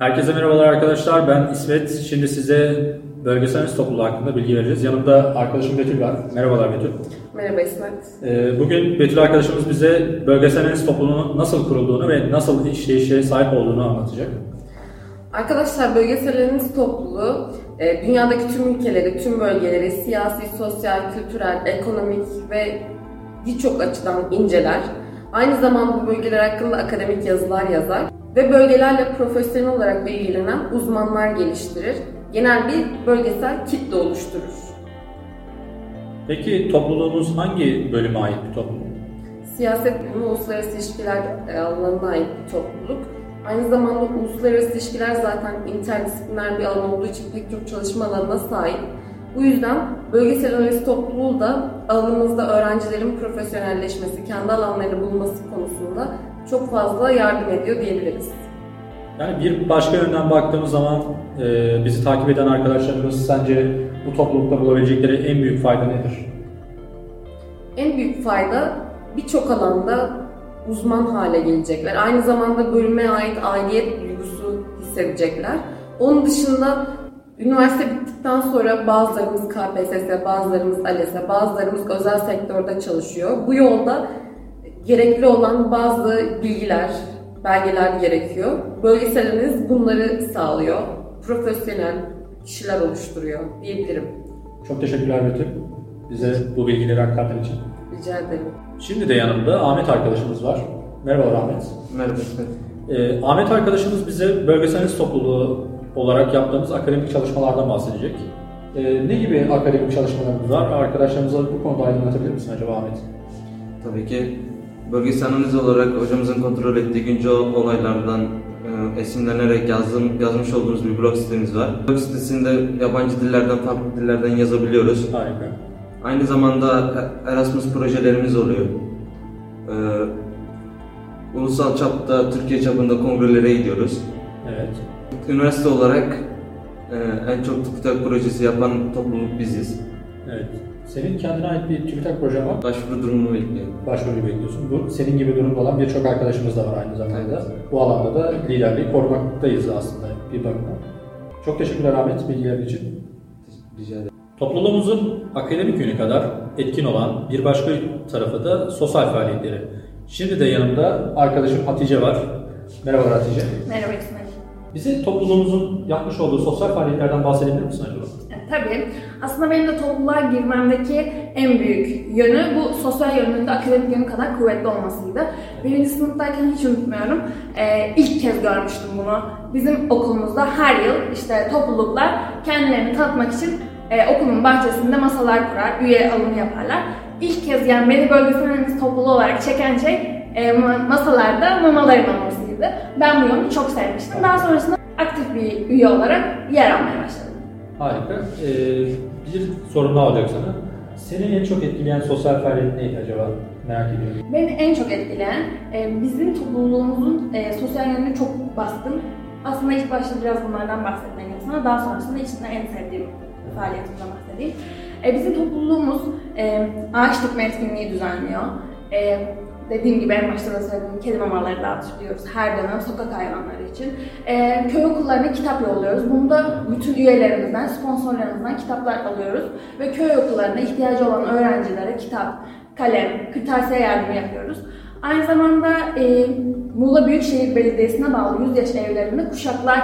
Herkese merhabalar arkadaşlar. Ben İsmet. Şimdi size bölgesel analiz topluluğu hakkında bilgi vereceğiz. Yanımda arkadaşım Betül var. Merhabalar Betül. Merhaba İsmet. Ee, Bugün Betül arkadaşımız bize bölgesel analiz topluluğunun nasıl kurulduğunu ve nasıl işleyişe sahip olduğunu anlatacak. Arkadaşlar bölgesel analiz topluluğu e, dünyadaki tüm ülkeleri, tüm bölgeleri siyasi, sosyal, kültürel, ekonomik ve birçok açıdan inceler. Aynı zamanda bu bölgeler hakkında akademik yazılar yazar ve bölgelerle profesyonel olarak ilgilenen uzmanlar geliştirir. Genel bir bölgesel kitle oluşturur. Peki topluluğumuz hangi bölüme ait bir topluluk? Siyaset bilimi uluslararası ilişkiler e, alanına ait bir topluluk. Aynı zamanda uluslararası ilişkiler zaten interdisipliner bir alan olduğu için pek çok çalışma alanına sahip. Bu yüzden bölgesel analiz topluluğu da alanımızda öğrencilerin profesyonelleşmesi, kendi alanlarını bulması konusunda çok fazla yardım ediyor diyebiliriz. Yani bir başka yönden baktığımız zaman e, bizi takip eden arkadaşlarımız sence bu toplulukta bulabilecekleri en büyük fayda nedir? En büyük fayda birçok alanda uzman hale gelecekler. Aynı zamanda bölüme ait aidiyet duygusu hissedecekler. Onun dışında üniversite bittikten sonra bazılarımız KPSS, bazılarımız ALES'e, bazılarımız özel sektörde çalışıyor. Bu yolda gerekli olan bazı bilgiler, belgeler gerekiyor. Bölgesel analiz bunları sağlıyor. Profesyonel kişiler oluşturuyor diyebilirim. Çok teşekkürler Betül. Bize bu bilgileri aktardığın için. Rica ederim. Şimdi de yanımda Ahmet arkadaşımız var. Merhaba Ahmet. Merhaba. Ee, Ahmet arkadaşımız bize bölgesel analiz topluluğu olarak yaptığımız akademik çalışmalardan bahsedecek. Ee, ne gibi akademik çalışmalarımız var? Arkadaşlarımıza bu konuda aydınlatabilir misin acaba Ahmet? Tabii ki bölgesel analiz olarak hocamızın kontrol ettiği güncel olaylardan e, esinlenerek yazdım, yazmış olduğumuz bir blog sitemiz var. Blog sitesinde yabancı dillerden, farklı dillerden yazabiliyoruz. Harika. Aynı zamanda Erasmus projelerimiz oluyor. Ee, ulusal çapta, Türkiye çapında kongrelere gidiyoruz. Evet. Üniversite olarak e, en çok TÜBİTAK projesi yapan topluluk biziz. Evet. Senin kendine ait bir TÜBİTAK projen var. Başvuru durumunu bekliyorum. Başvuru bekliyorsun. Bu senin gibi durumda olan birçok arkadaşımız da var aynı zamanda. Evet. Bu alanda da liderliği korumaktayız aslında bir bakıma. Çok teşekkürler Ahmet bilgilerin için. Rica ederim. Topluluğumuzun akademik yönü kadar etkin olan bir başka tarafı da sosyal faaliyetleri. Şimdi de yanımda arkadaşım Hatice var. Merhabalar Hatice. Merhaba İsmail. Bize topluluğumuzun yapmış olduğu sosyal faaliyetlerden bahsedebilir misin acaba? Tabii. Aslında benim de topluluğa girmemdeki en büyük yönü bu sosyal yönünde akademik yönü kadar kuvvetli olmasıydı. Birinci sınıftayken hiç unutmuyorum. Ee, ilk kez görmüştüm bunu. Bizim okulumuzda her yıl işte topluluklar kendilerini tanıtmak için e, okulun bahçesinde masalar kurar, üye alımı yaparlar. İlk kez yani beni bölgesel topluluğu olarak çeken şey e, ma- masalarda mamaların olmasıydı. Ben bu yönü çok sevmiştim. Daha sonrasında aktif bir üye olarak yer almaya başladım. Harika. Ee, bir sorum daha olacak sana. Seni en çok etkileyen sosyal faaliyet neydi acaba? Merak ediyorum. Beni en çok etkileyen e, bizim topluluğumuzun e, sosyal yönü çok baskın. Aslında ilk başta biraz bunlardan bahsetmeliyim sana. Daha sonrasında içinde en sevdiğim faaliyetimden bahsedeyim. E, bizim topluluğumuz e, ağaç dikme etkinliği düzenliyor. Dediğim gibi en başta da söylediğim kedi mamaları dağıtıyoruz her dönem sokak hayvanları için. E, köy okullarına kitap yolluyoruz. Bunda bütün üyelerimizden, sponsorlarımızdan kitaplar alıyoruz. Ve köy okullarına ihtiyacı olan öğrencilere kitap, kalem, kırtasiye yardımı yapıyoruz. Aynı zamanda e, Muğla Büyükşehir Belediyesi'ne bağlı 100 yaş evlerinde kuşaklar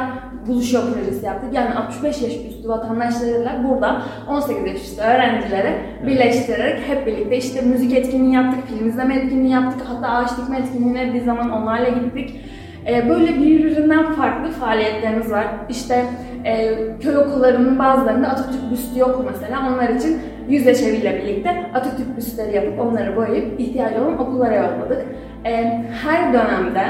buluşuyor projesi yaptık. Yani 65 yaş üstü vatandaşlarıyla burada 18 yaş üstü öğrencilere birleştirerek hep birlikte işte müzik etkinliği yaptık, film izleme etkinliği yaptık, hatta ağaç dikme etkinliğine bir zaman onlarla gittik. Ee, Böyle birbirinden farklı faaliyetlerimiz var. İşte e, köy okullarının bazılarında Atatürk büstü yok mesela. Onlar için yüz yaş eviyle birlikte Atatürk büstleri yapıp onları boyayıp ihtiyacı olan okullara yolladık. Ee, Her dönemde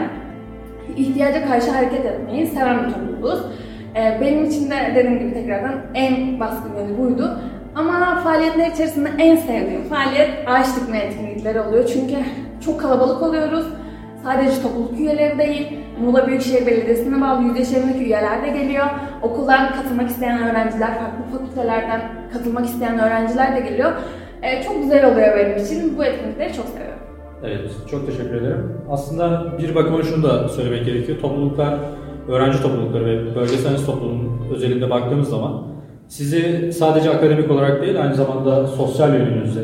ihtiyaca karşı hareket etmeyi seven bir topluluğuz. Ee, benim için de dediğim gibi tekrardan en baskın yönü buydu. Ama faaliyetler içerisinde en sevdiğim faaliyet ağaç dikme etkinlikleri oluyor. Çünkü çok kalabalık oluyoruz. Sadece topluluk üyeleri değil, Muğla Büyükşehir Belediyesi'ne bağlı yüzleşimdeki üyeler de geliyor. Okuldan katılmak isteyen öğrenciler, farklı fakültelerden katılmak isteyen öğrenciler de geliyor. Ee, çok güzel oluyor benim için. Bu etkinlikleri çok seviyorum. Evet, çok teşekkür ederim. Aslında bir bakıma şunu da söylemek gerekiyor. Topluluklar öğrenci toplulukları ve bölgesel analiz topluluğunun özelinde baktığımız zaman sizi sadece akademik olarak değil aynı zamanda sosyal yönünüzde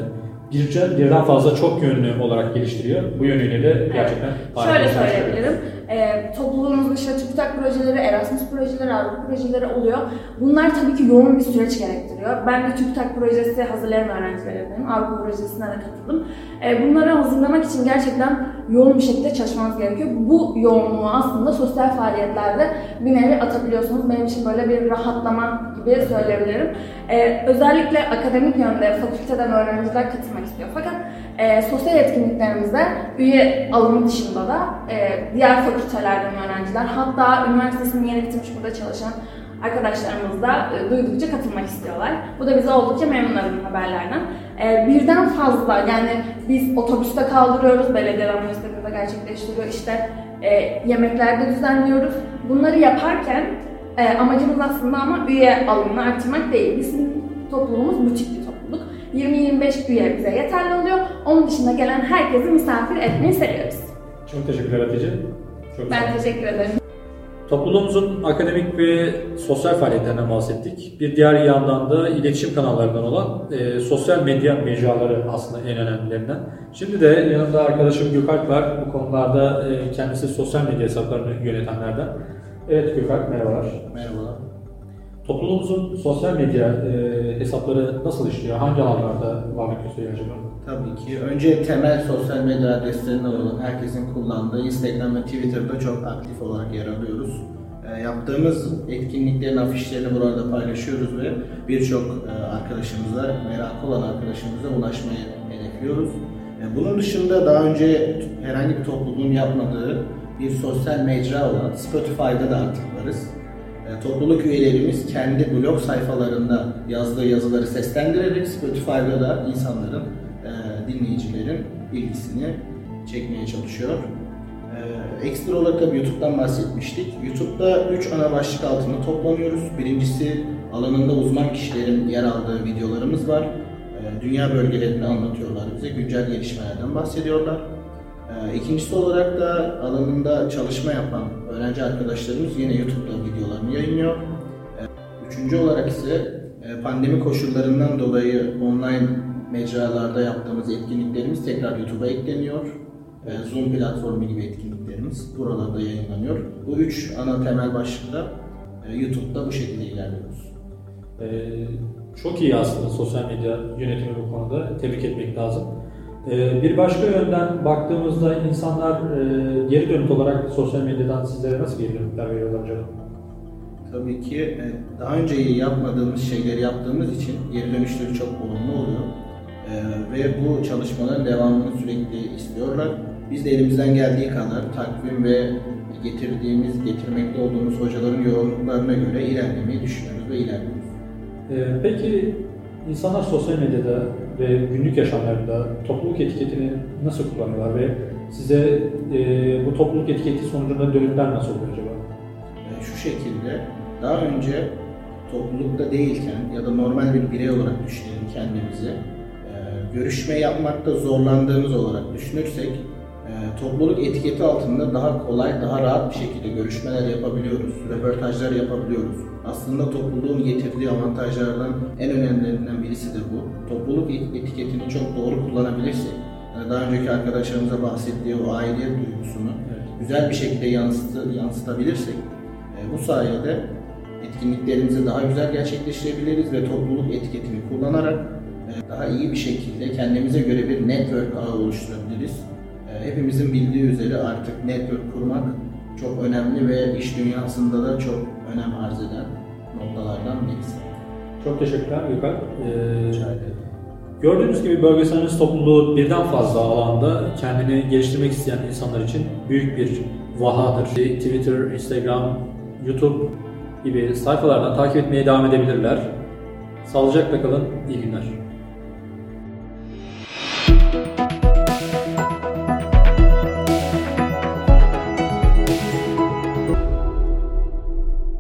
birden fazla çok yönlü olarak geliştiriyor. Bu yönüyle de gerçekten harika Şöyle söyleyebilirim. Ee, topluluğumuzun işte TÜBİTAK projeleri, Erasmus projeleri, Avrupa projeleri oluyor. Bunlar tabii ki yoğun bir süreç gerektiriyor. Ben de TÜBİTAK projesi hazırlayan öğrencilerimden, Avrupa projesine de katıldım. Ee, bunları hazırlamak için gerçekten yoğun bir şekilde çalışmanız gerekiyor. Bu yoğunluğu aslında sosyal faaliyetlerde bir nevi atabiliyorsunuz. Benim için böyle bir rahatlama gibi söyleyebilirim. Ee, özellikle akademik yönde fakülteden öğrenciler katılmak istiyor. Fakat e, sosyal etkinliklerimizde üye alımı dışında da e, diğer fakültelerden öğrenciler hatta üniversitesini yeni bitirmiş burada çalışan arkadaşlarımız da e, duydukça katılmak istiyorlar. Bu da bizi oldukça memnun ediyor haberlerden. E, birden fazla yani biz otobüste kaldırıyoruz, belediyeler üniversitemizde gerçekleştiriyor. İşte e, yemeklerde düzenliyoruz. Bunları yaparken e, amacımız aslında ama üye alımını arttırmak değil. Bizim topluluğumuz butik. 20-25 üye bize yeterli oluyor. Onun dışında gelen herkesi misafir etmeyi seviyoruz. Çok teşekkürler Hatice. Çok. Ben teşekkür ederim. Topluluğumuzun akademik ve sosyal faaliyetlerinden bahsettik. Bir diğer yandan da iletişim kanallarından olan e, sosyal medya mecraları aslında en önemlilerinden. Şimdi de yanımda arkadaşım Gökalp var. Bu konularda e, kendisi sosyal medya hesaplarını yönetenlerden. Evet Gökalp merhabalar. Merhabalar. Topluluğumuzun sosyal medya e, hesapları nasıl işliyor? Hangi alanlarda varlık gösteriyor acaba? Tabii ki. Önce temel sosyal medya adreslerinden olan herkesin kullandığı Instagram ve Twitter'da çok aktif olarak yer alıyoruz. E, yaptığımız etkinliklerin afişlerini burada paylaşıyoruz ve birçok e, arkadaşımıza, merakı olan arkadaşımıza ulaşmayı hedefliyoruz. E, bunun dışında daha önce herhangi bir topluluğun yapmadığı bir sosyal mecra olan Spotify'da da artık varız. E, Topluluk üyelerimiz kendi blog sayfalarında yazdığı yazıları seslendirerek Spotify'da da insanların, e, dinleyicilerin ilgisini çekmeye çalışıyor. E, Ekstra olarak da YouTube'dan bahsetmiştik. YouTube'da 3 ana başlık altında toplanıyoruz. Birincisi alanında uzman kişilerin yer aldığı videolarımız var. E, Dünya bölgelerini anlatıyorlar bize, güncel gelişmelerden bahsediyorlar. Ee, İkincisi olarak da alanında çalışma yapan öğrenci arkadaşlarımız yine YouTube'da videolarını yayınlıyor. Ee, Üçüncü olarak ise e, pandemi koşullarından dolayı online mecralarda yaptığımız etkinliklerimiz tekrar YouTube'a ekleniyor. Ee, Zoom platformu gibi etkinliklerimiz buralarda yayınlanıyor. Bu üç ana temel başlıkta e, YouTube'da bu şekilde ilerliyoruz. E, çok iyi aslında sosyal medya yönetimi bu konuda. Tebrik etmek lazım. E, bir başka yönden baktığımızda insanlar e, geri dönüt olarak sosyal medyadan sizlere nasıl geri dönütler veriyorlar acaba? Tabii ki e, daha önce yapmadığımız şeyleri yaptığımız için geri dönüşleri çok olumlu oluyor. E, Ve bu çalışmaların devamını sürekli istiyorlar. Biz de elimizden geldiği kadar takvim ve getirdiğimiz, getirmekte olduğumuz hocaların yoğunluklarına göre ilerlemeyi düşünüyoruz ve ilerliyoruz. Peki insanlar sosyal medyada ve günlük yaşamlarında topluluk etiketini nasıl kullanıyorlar ve size e, bu topluluk etiketi sonucunda dönütler nasıl oluyor acaba? E, Şu şekilde daha önce toplulukta değilken ya da normal bir birey olarak düşünelim kendimizi. e, Görüşme yapmakta zorlandığımız olarak düşünürsek e, topluluk etiketi altında daha kolay, daha rahat bir şekilde görüşmeler yapabiliyoruz, röportajlar yapabiliyoruz. Aslında topluluğun getirdiği avantajlardan en önemlilerinden birisi de bu. Topluluk etiketini çok doğru kullanabilirsek, yani daha önceki arkadaşlarımıza bahsettiği o aidiyet duygusunu Evet. güzel bir şekilde yansıtı, yansıtabilirsek e, bu sayede etkinliklerimizi daha güzel gerçekleştirebiliriz ve topluluk etiketini kullanarak e, daha iyi bir şekilde kendimize göre bir network ağı oluşturabiliriz. Hepimizin bildiği üzere artık network kurmak çok önemli ve iş dünyasında da çok önem arz eden noktalardan birisi. Çok teşekkürler Gökhan. E, Rica ederim. Gördüğünüz gibi bölgesel analiz topluluğu birden fazla alanda kendini geliştirmek isteyen insanlar için büyük bir vahadır. Twitter, Instagram, YouTube gibi sayfalardan takip etmeye devam edebilirler. Sağlıcakla kalın, iyi günler.